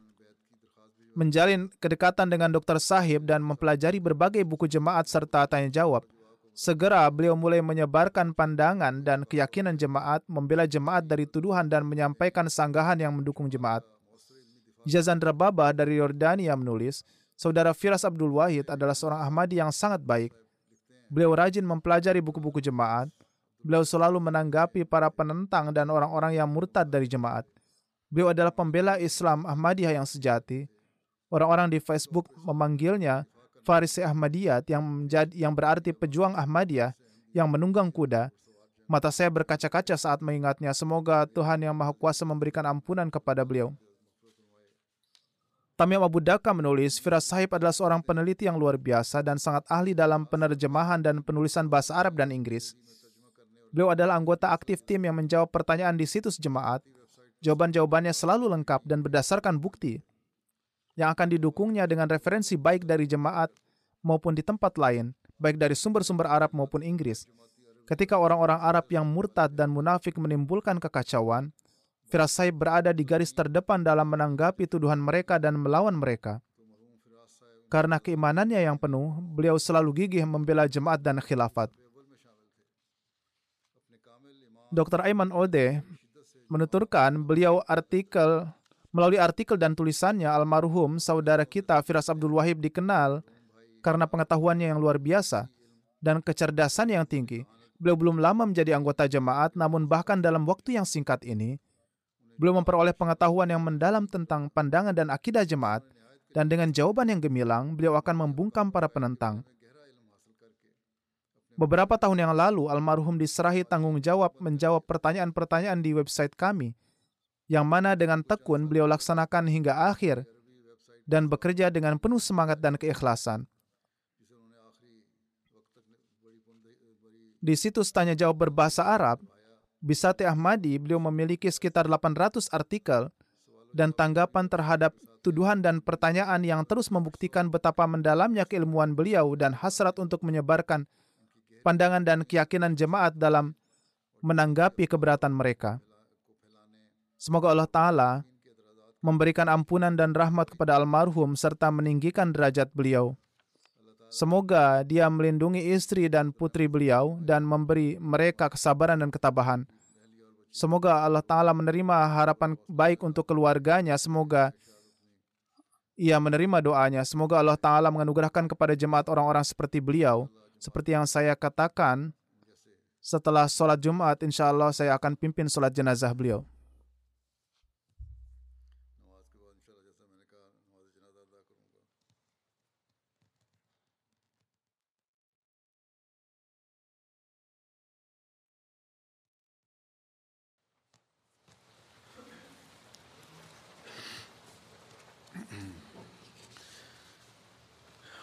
menjalin kedekatan dengan Dr. Sahib dan mempelajari berbagai buku jemaat serta tanya jawab. Segera beliau mulai menyebarkan pandangan dan keyakinan jemaat, membela jemaat dari tuduhan dan menyampaikan sanggahan yang mendukung jemaat. Jazandra Baba dari Yordania menulis, Saudara Firas Abdul Wahid adalah seorang Ahmadi yang sangat baik. Beliau rajin mempelajari buku-buku jemaat. Beliau selalu menanggapi para penentang dan orang-orang yang murtad dari jemaat. Beliau adalah pembela Islam Ahmadiyah yang sejati. Orang-orang di Facebook memanggilnya Farisi Ahmadiyat yang menjadi yang berarti pejuang Ahmadiyah yang menunggang kuda. Mata saya berkaca-kaca saat mengingatnya. Semoga Tuhan yang Maha Kuasa memberikan ampunan kepada beliau. Tamim Abu Daka menulis, Firas Sahib adalah seorang peneliti yang luar biasa dan sangat ahli dalam penerjemahan dan penulisan bahasa Arab dan Inggris. Beliau adalah anggota aktif tim yang menjawab pertanyaan di situs jemaat. Jawaban-jawabannya selalu lengkap dan berdasarkan bukti yang akan didukungnya dengan referensi baik dari jemaat maupun di tempat lain, baik dari sumber-sumber Arab maupun Inggris. Ketika orang-orang Arab yang murtad dan munafik menimbulkan kekacauan, Firas Saib berada di garis terdepan dalam menanggapi tuduhan mereka dan melawan mereka. Karena keimanannya yang penuh, beliau selalu gigih membela jemaat dan khilafat. Dr. Aiman Ode menuturkan beliau artikel Melalui artikel dan tulisannya, almarhum saudara kita Firas Abdul Wahib dikenal karena pengetahuannya yang luar biasa dan kecerdasan yang tinggi. Beliau belum lama menjadi anggota jemaat, namun bahkan dalam waktu yang singkat ini, beliau memperoleh pengetahuan yang mendalam tentang pandangan dan akidah jemaat, dan dengan jawaban yang gemilang, beliau akan membungkam para penentang. Beberapa tahun yang lalu, almarhum diserahi tanggung jawab menjawab pertanyaan-pertanyaan di website kami – yang mana dengan tekun beliau laksanakan hingga akhir dan bekerja dengan penuh semangat dan keikhlasan. Di situs tanya jawab berbahasa Arab, Bisati Ahmadi, beliau memiliki sekitar 800 artikel dan tanggapan terhadap tuduhan dan pertanyaan yang terus membuktikan betapa mendalamnya keilmuan beliau dan hasrat untuk menyebarkan pandangan dan keyakinan jemaat dalam menanggapi keberatan mereka. Semoga Allah Ta'ala memberikan ampunan dan rahmat kepada almarhum serta meninggikan derajat beliau. Semoga dia melindungi istri dan putri beliau dan memberi mereka kesabaran dan ketabahan. Semoga Allah Ta'ala menerima harapan baik untuk keluarganya. Semoga ia menerima doanya. Semoga Allah Ta'ala menganugerahkan kepada jemaat orang-orang seperti beliau. Seperti yang saya katakan, setelah sholat Jumat, insya Allah saya akan pimpin sholat jenazah beliau.